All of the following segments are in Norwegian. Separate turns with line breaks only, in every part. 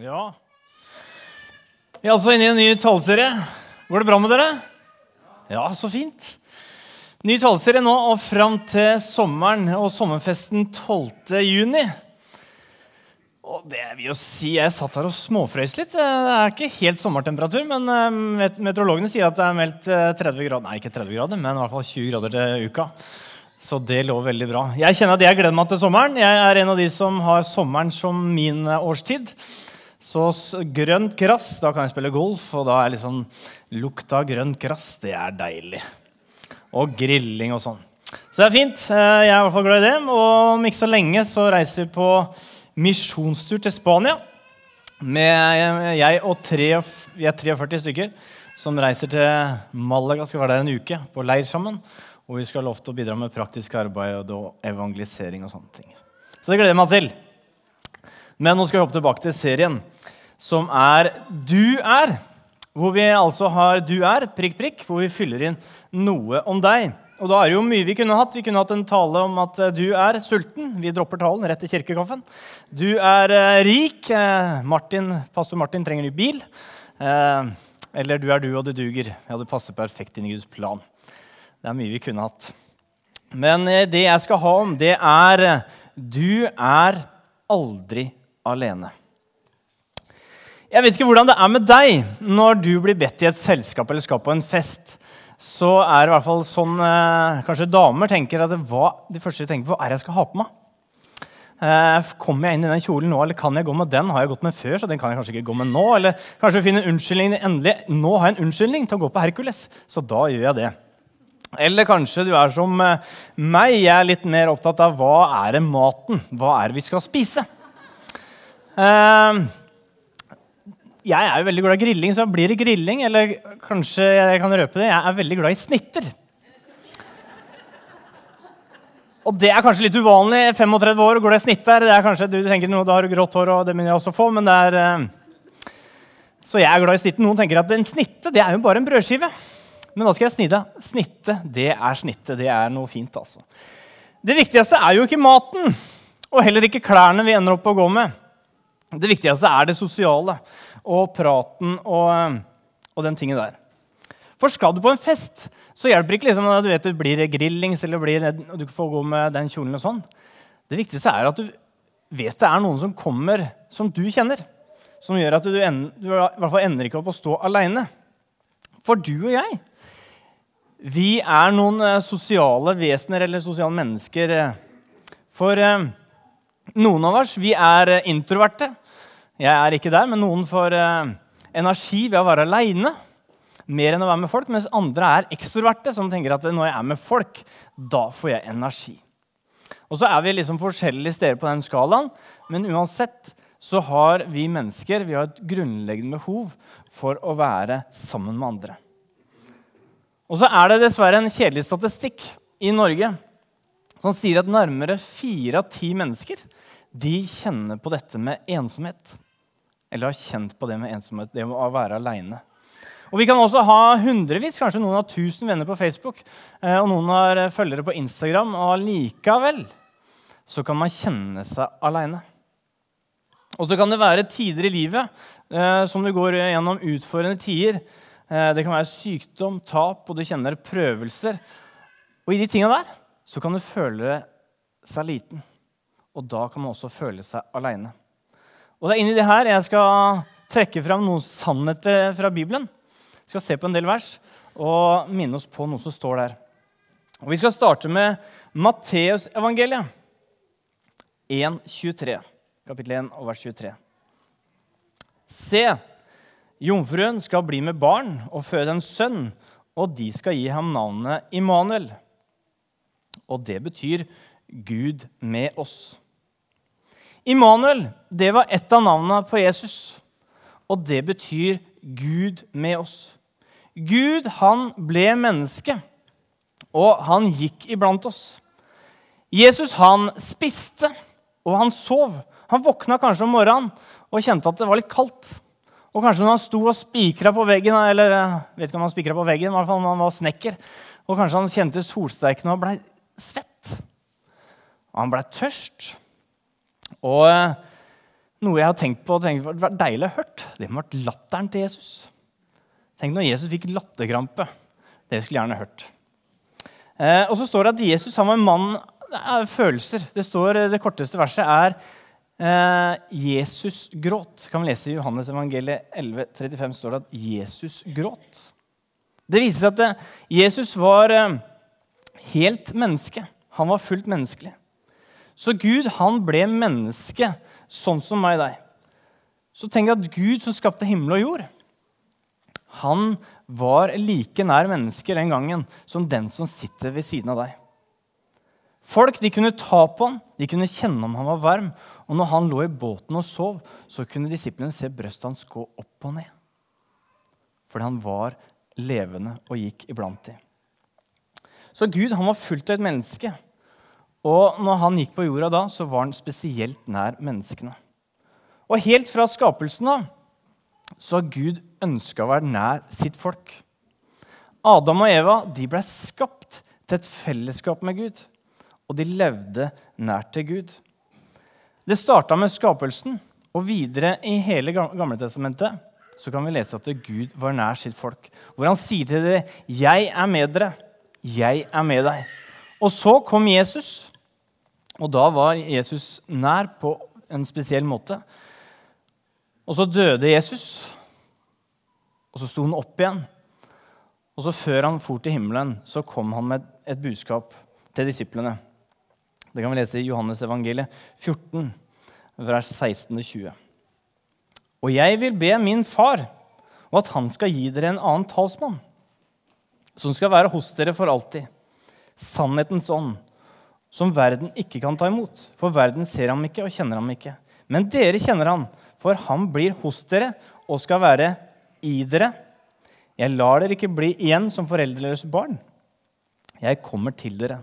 Ja. Vi er altså inne i en ny taleserie. Går det bra med dere? Ja, så fint. Ny taleserie nå og fram til sommeren og sommerfesten 12. juni. Og det vil jo si, Jeg satt her og småfrøys litt. Det er ikke helt sommertemperatur, men eh, meteorologene sier at det er meldt 30 eh, grader, nei, ikke 30 grader, men i hvert fall 20 grader til uka. Så det lå veldig bra. Jeg kjenner at jeg gleder meg til sommeren. Jeg er en av de som har sommeren som min eh, årstid. Så grønt gress, da kan jeg spille golf, og da er liksom lukta av grønt gress, det er deilig. Og grilling og sånn. Så det er fint. Jeg er i hvert fall glad i det. Og om ikke så lenge så reiser vi på misjonstur til Spania. Med jeg og tre, vi er 43 stykker som reiser til Malaga. Skal være der en uke på leir sammen. Og vi skal ha lov til å bidra med praktisk arbeid og evangelisering. og sånne ting. Så det gleder jeg meg til. Men nå skal vi hoppe tilbake til serien som er Du er. Hvor vi altså har Du er, prikk, prikk, hvor vi fyller inn noe om deg. Og da er det jo mye vi kunne hatt. Vi kunne hatt en tale om at eh, du er sulten. Vi dropper talen rett til kirkekaffen. Du er uh, rik. Uh, Martin, pastor Martin trenger ny bil. Eller du er du, og du duger. Ja, du passer perfekt inn i Guds plan. Det er mye vi kunne hatt. Men det jeg skal ha om, det er Du er aldri alene. Jeg vet ikke hvordan det er med deg når du blir bedt i et selskap eller skal på en fest så er det i hvert fall sånn eh, Kanskje damer tenker at det, hva, de første de tenker hva er det jeg skal ha på meg. Eh, kommer jeg inn i den kjolen nå, eller kan jeg gå med den? Har jeg gått med før, så den kan jeg kanskje ikke gå med nå? Eller kanskje finne en unnskyldning endelig. Nå har jeg en unnskyldning til å gå på Hercules, så da gjør jeg det. Eller kanskje du er som eh, meg. Jeg er litt mer opptatt av hva er det maten? Hva er det vi skal spise? Eh, jeg er jo veldig glad i grilling, så blir det grilling. Eller kanskje jeg kan røpe det, jeg er veldig glad i snitter. Og det er kanskje litt uvanlig. 35 år går det snitter. Det er kanskje, du tenker nå, da har du grått hår, og det begynner jeg også å få, men det er... Eh, så jeg er glad i snitten. Noen tenker at en snitte det er jo bare en brødskive. Men da skal jeg snide. Snitte, det er snitte. Det er noe fint, altså. Det viktigste er jo ikke maten, og heller ikke klærne vi ender opp å gå med. Det viktigste er det sosiale og praten og, eh, og den tingen der. For skal du på en fest, så hjelper det ikke liksom, at du vet det blir grillings eller blir, du får gå med den kjolen. og sånn. Det viktigste er at du vet det er noen som kommer som du kjenner. Som gjør at du, en, du i hvert fall ender ikke opp å stå aleine. For du og jeg, vi er noen eh, sosiale vesener eller sosiale mennesker. Eh. Noen av oss vi er introverte. Jeg er ikke der, men noen får eh, energi ved å være aleine. Mer enn å være med folk, mens andre er ekstroverte, som tenker at når jeg er med folk, da får jeg energi. Og så er vi liksom forskjellige steder på den skalaen, men uansett så har vi mennesker vi har et grunnleggende behov for å være sammen med andre. Og så er det dessverre en kjedelig statistikk i Norge som sier at nærmere fire av ti mennesker de kjenner på dette med ensomhet eller har kjent på det med ensomhet, det å være aleine. Og Vi kan også ha hundrevis, kanskje noen har tusen venner på Facebook eh, og noen har følgere på Instagram, og likevel så kan man kjenne seg aleine. Og så kan det være tider i livet eh, som du går gjennom utfordrende tider. Eh, det kan være sykdom, tap, og du kjenner prøvelser. Og i de tingene der så kan du føle seg liten. Og da kan man også føle seg aleine. Og det er inni det her jeg skal trekke fram noen sannheter fra Bibelen. Jeg skal se på en del vers og minne oss på noe som står der. Og Vi skal starte med Matteusevangeliet 1.23. Kapittel 1 og vers 23. Se, jomfruen skal bli med barn og føde en sønn, og de skal gi ham navnet Immanuel. Og det betyr Gud med oss. Immanuel det var et av navnene på Jesus, og det betyr Gud med oss. Gud han ble menneske, og han gikk iblant oss. Jesus han spiste, og han sov. Han våkna kanskje om morgenen og kjente at det var litt kaldt. Og kanskje når han sto og spikra på veggen, eller jeg vet ikke om han spikra på veggen, i hvert fall når han var snekker, og kanskje han kjente solsteiken og blei svett. Og han blei tørst. Og eh, Noe jeg har tenkt på tenkt på det var deilig å hørt, det må ha vært latteren til Jesus. Tenk når Jesus fikk latterkrampe. Det skulle jeg gjerne hørt. Eh, og så står det at Jesus han var en mann av følelser. Det, står, det korteste verset er eh, Jesus gråt. Kan vi lese i Johannes evangeliet 11, 35 står det at Jesus gråt. Det viser at eh, Jesus var eh, helt menneske. Han var fullt menneskelig. Så Gud han ble menneske, sånn som meg og deg. Så tenk at Gud som skapte himmel og jord, han var like nær mennesker den gangen som den som sitter ved siden av deg. Folk de kunne ta på ham, de kunne kjenne om han var varm. Og når han lå i båten og sov, så kunne disiplene se brøstet hans gå opp og ned. Fordi han var levende og gikk iblant dem. Så Gud han var fullt av et menneske. Og når han gikk på jorda da, så var han spesielt nær menneskene. Og helt fra skapelsen da, så har Gud ønska å være nær sitt folk. Adam og Eva de ble skapt til et fellesskap med Gud, og de levde nært til Gud. Det starta med skapelsen, og videre i hele gamle testamentet så kan vi lese at Gud var nær sitt folk. Hvor han sier til dem, 'Jeg er med dere. Jeg er med deg.' Og så kom Jesus, og da var Jesus nær på en spesiell måte. Og så døde Jesus, og så sto han opp igjen. Og så Før han for til himmelen, så kom han med et budskap til disiplene. Det kan vi lese i Johannes evangeliet 14, vers 16-20. Og jeg vil be min far og at han skal gi dere en annen talsmann, som skal være hos dere for alltid. Sannhetens ånd, som verden ikke kan ta imot. For verden ser ham ikke og kjenner ham ikke. Men dere kjenner ham, for han blir hos dere og skal være i dere. Jeg lar dere ikke bli igjen som foreldreløse barn. Jeg kommer til dere.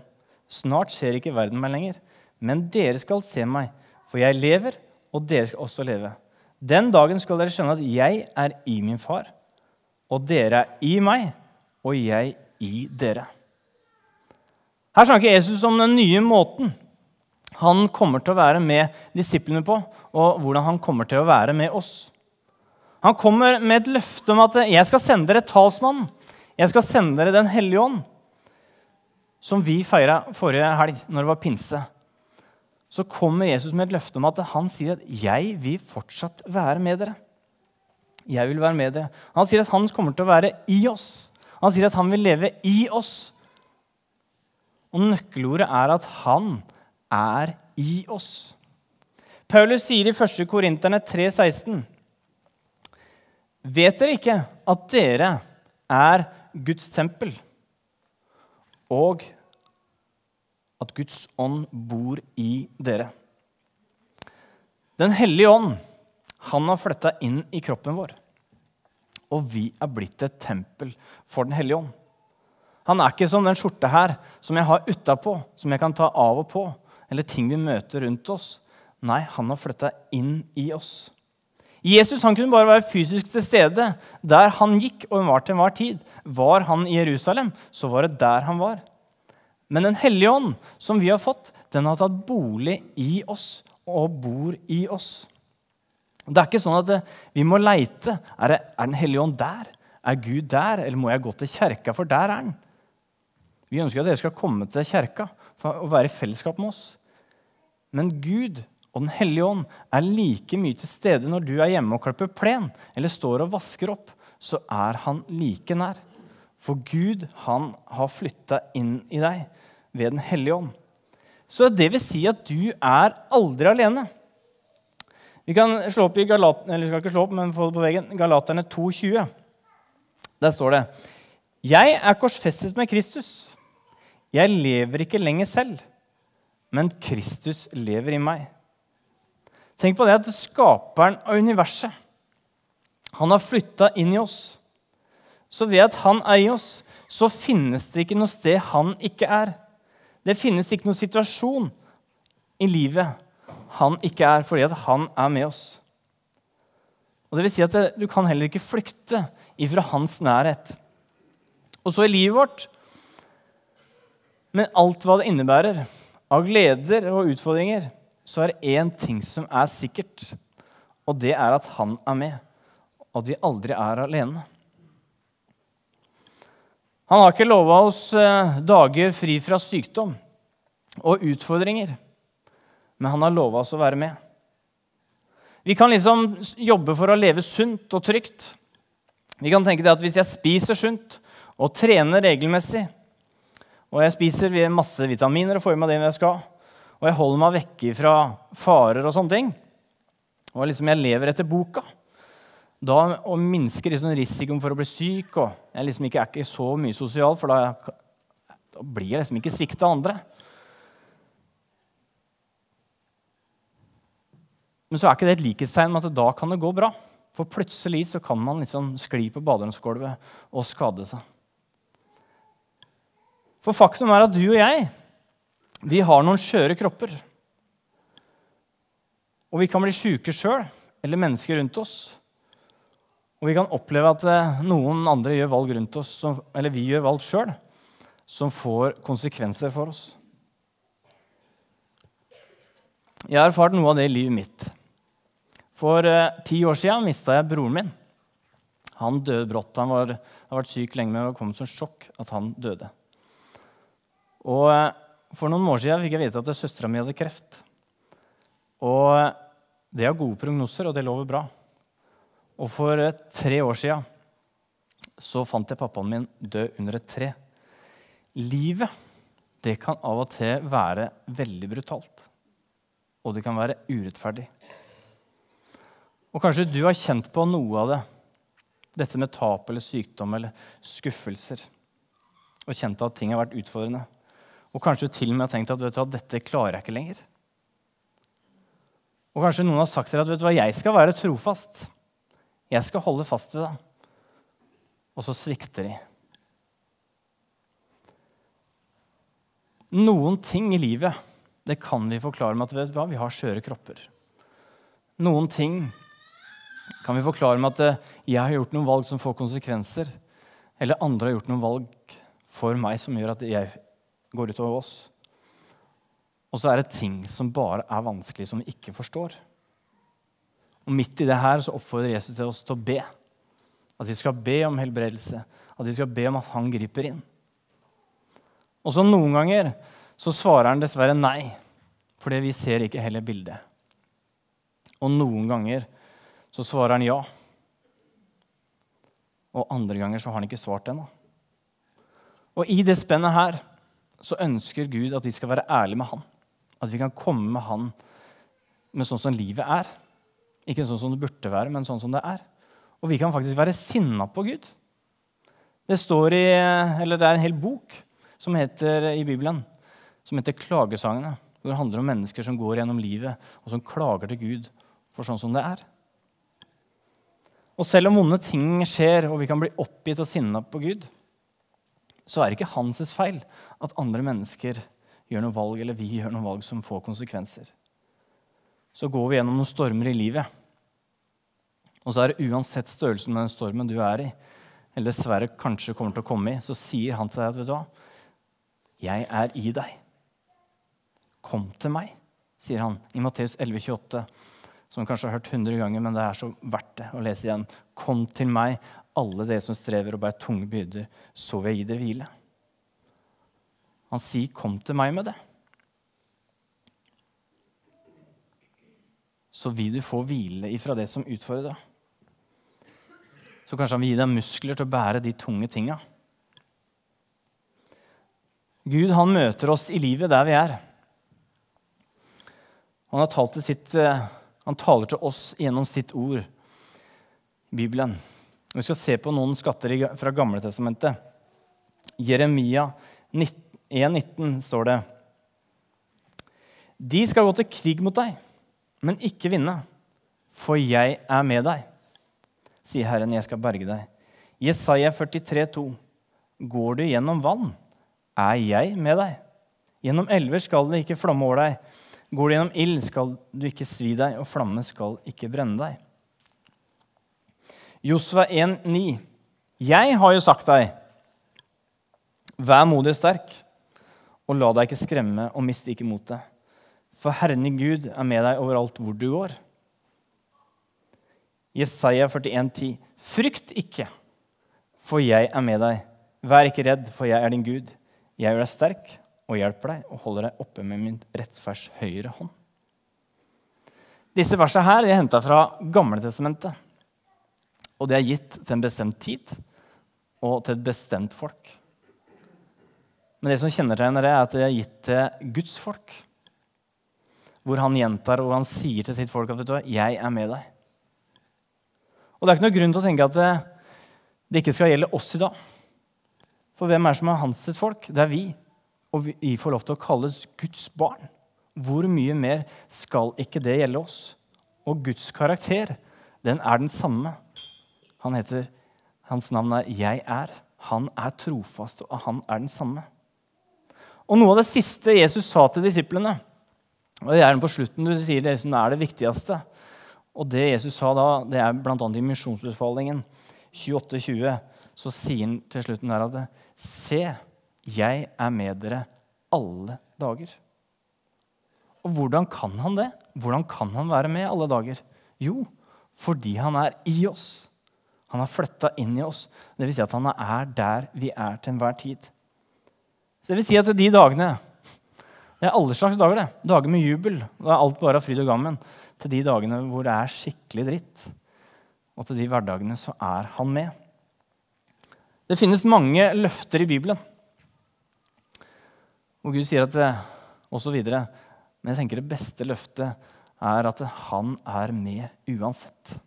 Snart ser ikke verden meg lenger, men dere skal se meg, for jeg lever, og dere skal også leve. Den dagen skal dere skjønne at jeg er i min far, og dere er i meg, og jeg i dere. Her snakker Jesus om den nye måten han kommer til å være med disiplene på, og hvordan han kommer til å være med oss. Han kommer med et løfte om at 'jeg skal sende dere talsmannen'. 'Jeg skal sende dere Den hellige ånd', som vi feira forrige helg, når det var pinse. Så kommer Jesus med et løfte om at han sier at 'jeg vil fortsatt være med dere'. Jeg vil være med dere. Han sier at han kommer til å være i oss. Han sier at han vil leve i oss. Og nøkkelordet er at han er i oss. Paulus sier i 1. Korinterne 3,16.: Vet dere ikke at dere er Guds tempel, og at Guds ånd bor i dere? Den hellige ånd han har flytta inn i kroppen vår, og vi er blitt et tempel for Den hellige ånd. Han er ikke som den skjorta her som jeg har utapå, som jeg kan ta av og på eller ting vi møter rundt oss. Nei, han har flytta inn i oss. Jesus han kunne bare være fysisk til stede der han gikk og var til enhver tid. Var han i Jerusalem, så var det der han var. Men Den hellige ånd, som vi har fått, den har tatt bolig i oss og bor i oss. Det er ikke sånn at vi må leite. Er, det, er Den hellige ånd der? Er Gud der? Eller må jeg gå til kjerka, for der er han? Vi ønsker at dere skal komme til kjerka og være i fellesskap med oss. Men Gud og Den hellige ånd er like mye til stede når du er hjemme og klipper plen eller står og vasker opp. Så er han like nær. For Gud, han har flytta inn i deg ved Den hellige ånd. Så det vil si at du er aldri alene. Vi kan slå opp i Galat, eller skal ikke slå opp, men få det på veggen, Galaterne 2,20. Der står det Jeg er korsfestet med Kristus. Jeg lever ikke lenger selv men Kristus lever i meg. Tenk på det at skaperen av universet han har flytta inn i oss. Så ved at han er i oss, så finnes det ikke noe sted han ikke er. Det finnes ikke noen situasjon i livet han ikke er, fordi at han er med oss. Og det vil si at Du kan heller ikke flykte ifra hans nærhet. Og så i livet vårt, med alt hva det innebærer av gleder og utfordringer, så er det én ting som er sikkert. og det er at han er med, og at vi aldri er alene. Han har ikke lova oss eh, dager fri fra sykdom og utfordringer, men han har lova oss å være med. Vi kan liksom jobbe for å leve sunt og trygt. Vi kan tenke det at Hvis jeg spiser sunt og trener regelmessig, og jeg spiser masse vitaminer og får i meg det jeg skal, og jeg holder meg vekke fra farer og sånne ting, og liksom jeg lever etter boka, da og minsker liksom risikoen for å bli syk og Jeg liksom ikke, er ikke så mye sosial, for da, da blir jeg liksom ikke svikta av andre. Men så er ikke det et likhetstegn med at da kan det gå bra. For plutselig så kan man liksom skli på baderomsgulvet og skade seg. For faktum er at du og jeg vi har noen skjøre kropper. Og vi kan bli sjuke sjøl eller mennesker rundt oss. Og vi kan oppleve at eh, noen andre gjør valg rundt oss, eller vi gjør valg sjøl, som får konsekvenser for oss. Jeg har erfart noe av det i livet mitt. For eh, ti år siden mista jeg broren min. Han døde brått. Han var, har vært syk lenge, men det kom som sjokk at han døde. Og eh, For noen år siden fikk jeg vite at søstera mi hadde kreft. Og eh, Det har gode prognoser, og det lover bra. Og For eh, tre år siden så fant jeg pappaen min død under et tre. Livet det kan av og til være veldig brutalt. Og det kan være urettferdig. Og kanskje du har kjent på noe av det. Dette med tap eller sykdom eller skuffelser. Og kjent at ting har vært utfordrende. Og kanskje du til og med har tenkt at, du, dette klarer jeg ikke lenger. Og kanskje noen har sagt til deg at hva, jeg skal være trofast. Jeg skal holde fast ved deg. Og så svikter de. Noen ting i livet det kan vi forklare med at hva, vi har skjøre kropper. Noen ting kan vi forklare med at eh, jeg har gjort noen valg som får konsekvenser. Eller andre har gjort noen valg for meg som gjør at jeg går utover oss. Og så er det ting som bare er vanskelig, som vi ikke forstår. Og midt i det her så oppfordrer Jesus til oss til å be. At vi skal be om helbredelse. At vi skal be om at han griper inn. Og så noen ganger så svarer han dessverre nei, fordi vi ser ikke hele bildet. Og noen ganger så svarer han ja. Og andre ganger så har han ikke svart ennå. Og i det spennet her så ønsker Gud at vi skal være ærlige med Han. At vi kan komme med Han med sånn som livet er. Ikke sånn som det burde være, men sånn som det er. Og vi kan faktisk være sinna på Gud. Det, i, det er en hel bok som heter, i Bibelen som heter Klagesangene. Hvor det handler om mennesker som går gjennom livet og som klager til Gud for sånn som det er. Og selv om vonde ting skjer, og vi kan bli oppgitt og sinna på Gud, så er det ikke hans feil at andre mennesker gjør noe valg, eller vi gjør noe valg som får konsekvenser. Så går vi gjennom noen stormer i livet. Og så er det uansett størrelsen med den stormen du er i, eller dessverre kanskje kommer til å komme i, så sier han til deg at vet du hva, jeg er i deg. Kom til meg, sier han i Matteus 11, 28 som du kanskje har hørt 100 ganger, men det er så verdt det å lese igjen. Kom til meg, alle dere som strever og bærer tunge byrder, så vil jeg gi dere hvile. Han sier, 'Kom til meg med det'. Så vil du få hvile ifra det som utfordrer deg. Så kanskje han vil gi deg muskler til å bære de tunge tinga. Gud han møter oss i livet der vi er. Han har talt til sitt eh, han taler til oss gjennom sitt ord, Bibelen. Vi skal se på noen skatter fra Gamle Testamentet. Jeremia 1,19 står det. De skal gå til krig mot deg, men ikke vinne, for jeg er med deg, sier Herren, jeg skal berge deg. Jesaja 43, 43,2. Går du gjennom vann, er jeg med deg. Gjennom elver skal det ikke flamme over deg. Går du gjennom ild, skal du ikke svi deg, og flamme skal ikke brenne deg. Josva 1,9. Jeg har jo sagt deg, vær modig og sterk, og la deg ikke skremme, og mist ikke motet. For Herren i Gud er med deg overalt hvor du går. Jesaja 41,10.: Frykt ikke, for jeg er med deg. Vær ikke redd, for jeg er din Gud. Jeg gjør deg sterk og hjelper deg og holder deg oppe med min rettferds høyre hånd. Disse versene her er henta fra Gamletestamentet. Og det er gitt til en bestemt tid og til et bestemt folk. Men det som kjennetegner det, er at det er gitt til Guds folk. Hvor han gjentar og han sier til sitt folk at vet du 'jeg er med deg'. Og Det er ikke noe grunn til å tenke at det, ikke skal gjelde oss i dag. For hvem er det som er hans sitt folk? Det er vi. Og vi får lov til å kalles Guds barn. Hvor mye mer skal ikke det gjelde oss? Og Guds karakter, den er den samme. Han heter, hans navn er 'Jeg er'. Han er trofast, og han er den samme. Og Noe av det siste Jesus sa til disiplene, og det er på slutten du sier det som er det viktigste, og det Jesus sa da, det er bl.a. i misjonsbefalingen 28-20, så sier han til slutten der at Se, jeg er med dere alle dager. Og hvordan kan han det? Hvordan kan han være med alle dager? Jo, fordi han er i oss. Han har flytta inn i oss. Det vil si at han er der vi er til enhver tid. Så det vil si at de dagene Det er alle slags dager. det. Dager med jubel. Da er alt bare fryd og gammen til de dagene hvor det er skikkelig dritt. Og til de hverdagene så er han med. Det finnes mange løfter i Bibelen. Og Gud sier at det, og så videre. Men jeg tenker det beste løftet er at han er med uansett.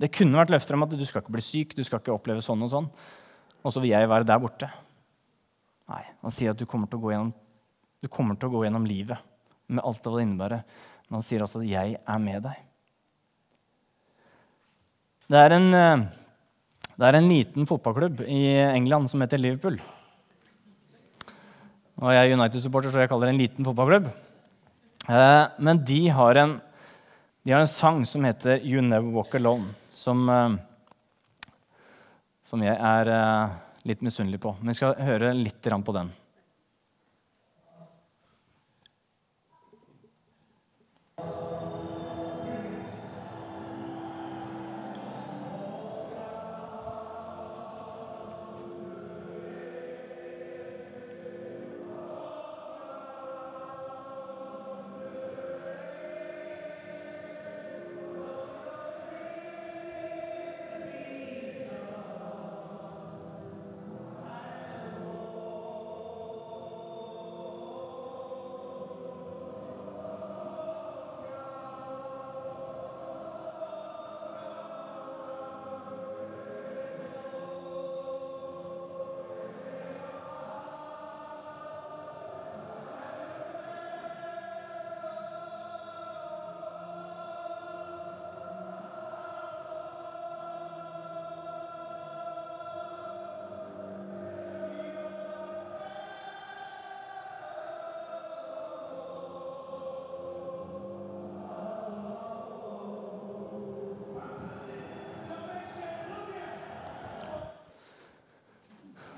Det kunne vært løfter om at du skal ikke bli syk, du skal ikke oppleve sånn og sånn. Og så vil jeg være der borte. Nei, Han sier at du kommer til å gå gjennom, å gå gjennom livet med alt det innebærer. Men han sier også at 'jeg er med deg'. Det er en, eh, det er en liten fotballklubb i England som heter Liverpool. Jeg er United-supporter, så jeg kaller det en liten fotballklubb. Eh, men de har, en, de har en sang som heter 'You Never Walk Alone', som, eh, som jeg er litt misunnelig på. Men vi skal høre litt på den.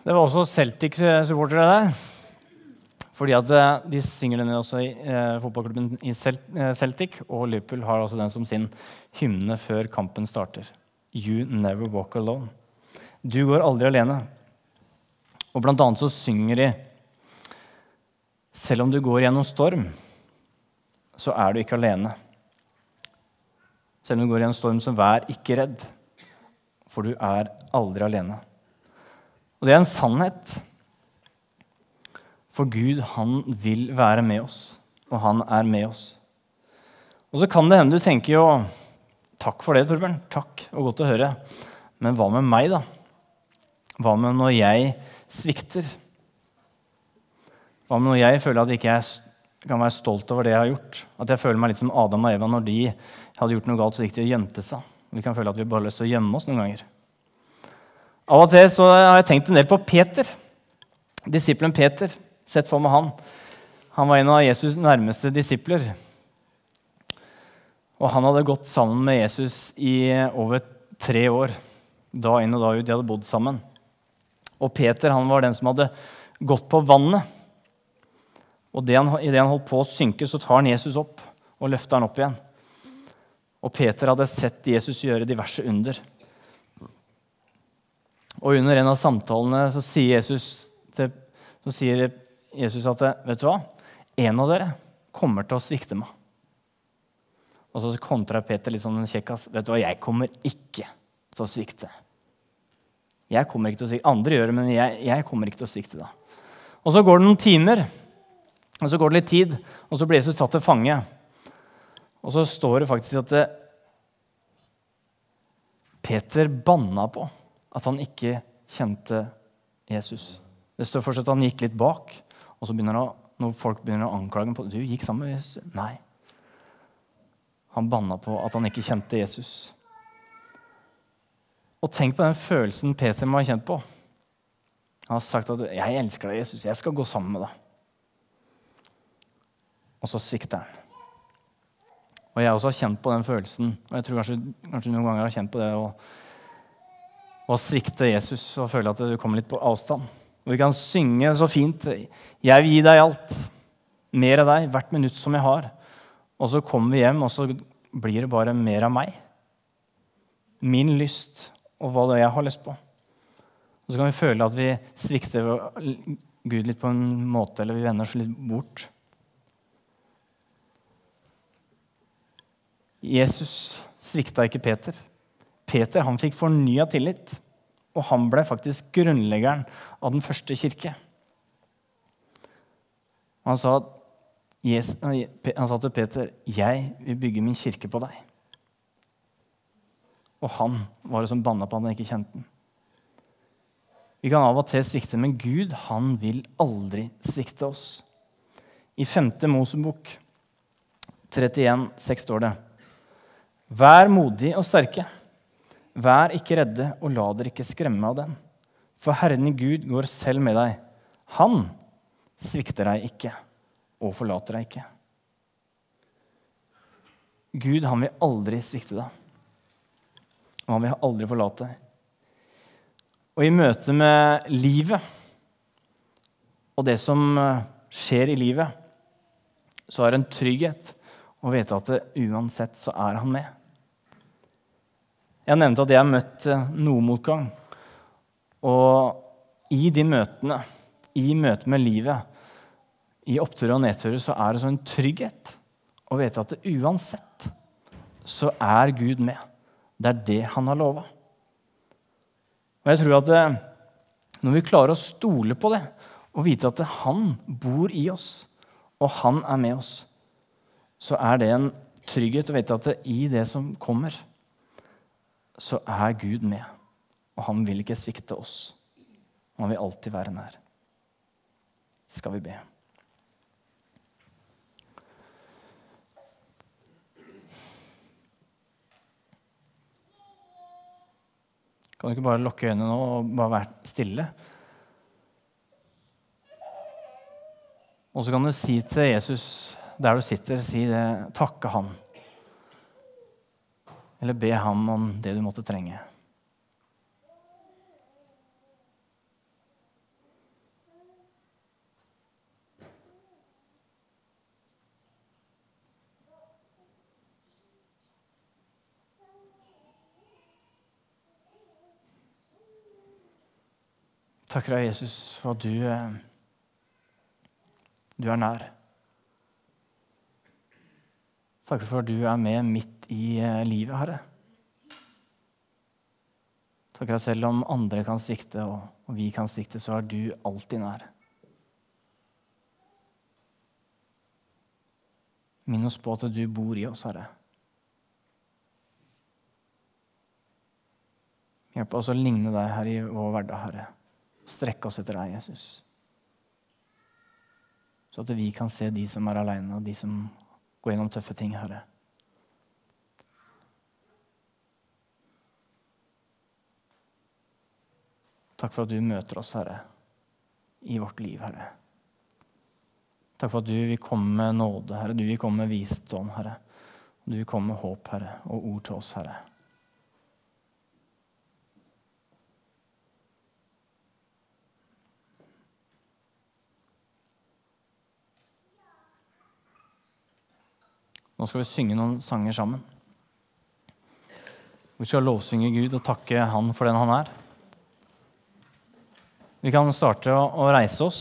Det var også Celtic-supportere der. Fordi at eh, De synger den også i eh, fotballklubben i eh, Celtic. Og Liverpool har også den som sin hymne før kampen starter. You never walk alone. Du går aldri alene. Og blant annet så synger de Selv om du går gjennom storm, så er du ikke alene. Selv om du går gjennom storm, så vær ikke redd, for du er aldri alene. Og det er en sannhet. For Gud, han vil være med oss, og han er med oss. Og så kan det hende du tenker jo Takk for det, Torbjørn. Takk, og godt å høre. Men hva med meg, da? Hva med når jeg svikter? Hva med når jeg føler at jeg ikke kan være stolt over det jeg har gjort? At jeg føler meg litt som Adam og Eva når de hadde gjort noe galt, så gikk de og gjemte seg. Vi kan føle at vi bare har lyst til å gjemme oss noen ganger. Av og til så har jeg tenkt en del på Peter. Disippelen Peter. Sett for meg han. Han var en av Jesus' nærmeste disipler. Og han hadde gått sammen med Jesus i over tre år. Da inn og da ut. De hadde bodd sammen. Og Peter han var den som hadde gått på vannet. Og Idet han holdt på å synke, så tar han Jesus opp og løfter han opp igjen. Og Peter hadde sett Jesus gjøre diverse under. Og under en av samtalene så sier Jesus, til, så sier Jesus at vet du hva? En av dere kommer til å svikte meg. Og så kontrer Peter litt sånn en kjekkas. Vet du hva, jeg kommer ikke til å svikte. Jeg kommer ikke til å svikte. Andre gjør det, men jeg, jeg kommer ikke til å svikte da. Og så går det noen timer, og så går det litt tid, og så blir Jesus tatt til fange. Og så står det faktisk at det, Peter banna på at han ikke kjente Jesus. Det står fortsatt at han gikk litt bak, og så begynner han, når folk begynner å anklage ham du gikk sammen med Jesus. Nei. Han banna på at han ikke kjente Jesus. Og tenk på den følelsen Peter må ha kjent på. Han har sagt at 'jeg elsker deg, Jesus. Jeg skal gå sammen med deg'. Og så svikter han. Og jeg også har kjent på den følelsen. Og jeg tror kanskje, kanskje noen ganger har kjent på det å, å svikte Jesus og føle at du kommer litt på avstand. Og vi kan synge så fint 'Jeg vil gi deg alt'. Mer av deg hvert minutt som jeg har. Og så kommer vi hjem, og så blir det bare mer av meg. Min lyst og hva det er jeg har lyst på. Og så kan vi føle at vi svikter Gud litt på en måte, eller vi vender oss litt bort. Jesus svikta ikke Peter. Peter han fikk fornya tillit, og han ble faktisk grunnleggeren av den første kirke. Han sa Jesus, han sa til Peter, 'Jeg vil bygge min kirke på deg'. Og han var det som banna på han han ikke kjente den. Vi kan av og til svikte, men Gud han vil aldri svikte oss. I 5. Mosebok 31, 6 står det.: Vær modig og sterke. Vær ikke redde, og la dere ikke skremme av den. For Herren i Gud går selv med deg. Han svikter deg ikke og forlater deg ikke. Gud han vil aldri svikte deg, og han vil aldri forlate deg. Og i møte med livet og det som eh, skjer i livet, så er det en trygghet å vite at uansett så er han med. Jeg nevnte at jeg har møtt noe motgang. Og i de møtene, i møte med livet, i oppturer og nedturer så er det sånn trygghet å vite at det uansett så er Gud med. Det er det han har lova. Og jeg tror at eh, når vi klarer å stole på det og vite at han bor i oss, og han er med oss, så er det en trygghet å vite at det, i det som kommer, så er Gud med. Og han vil ikke svikte oss. Han vil alltid være nær. Skal vi be. Kan du ikke bare lukke øynene nå og bare være stille? Og så kan du si til Jesus der du sitter, si det, takke han. Eller be ham om det du måtte trenge. Takker deg, Jesus, for at du, eh, du er nær. Takker for at du er med midt i eh, livet, Herre. Takker at selv om andre kan svikte, og vi kan svikte, så er du alltid nær. Minn oss på at du bor i oss, Herre. Hjelp oss å ligne deg her i vår hverdag, Herre strekke oss etter deg, Jesus. Så at vi kan se de som er aleine, og de som går gjennom tøffe ting, Herre. Takk for at du møter oss, Herre, i vårt liv, Herre. Takk for at du vil komme med nåde, Herre. Du vil komme med visdom, Herre. Du vil komme med håp, Herre, og ord til oss, Herre. Nå skal vi synge noen sanger sammen. Vi skal lovsynge Gud og takke Han for den Han er. Vi kan starte å reise oss.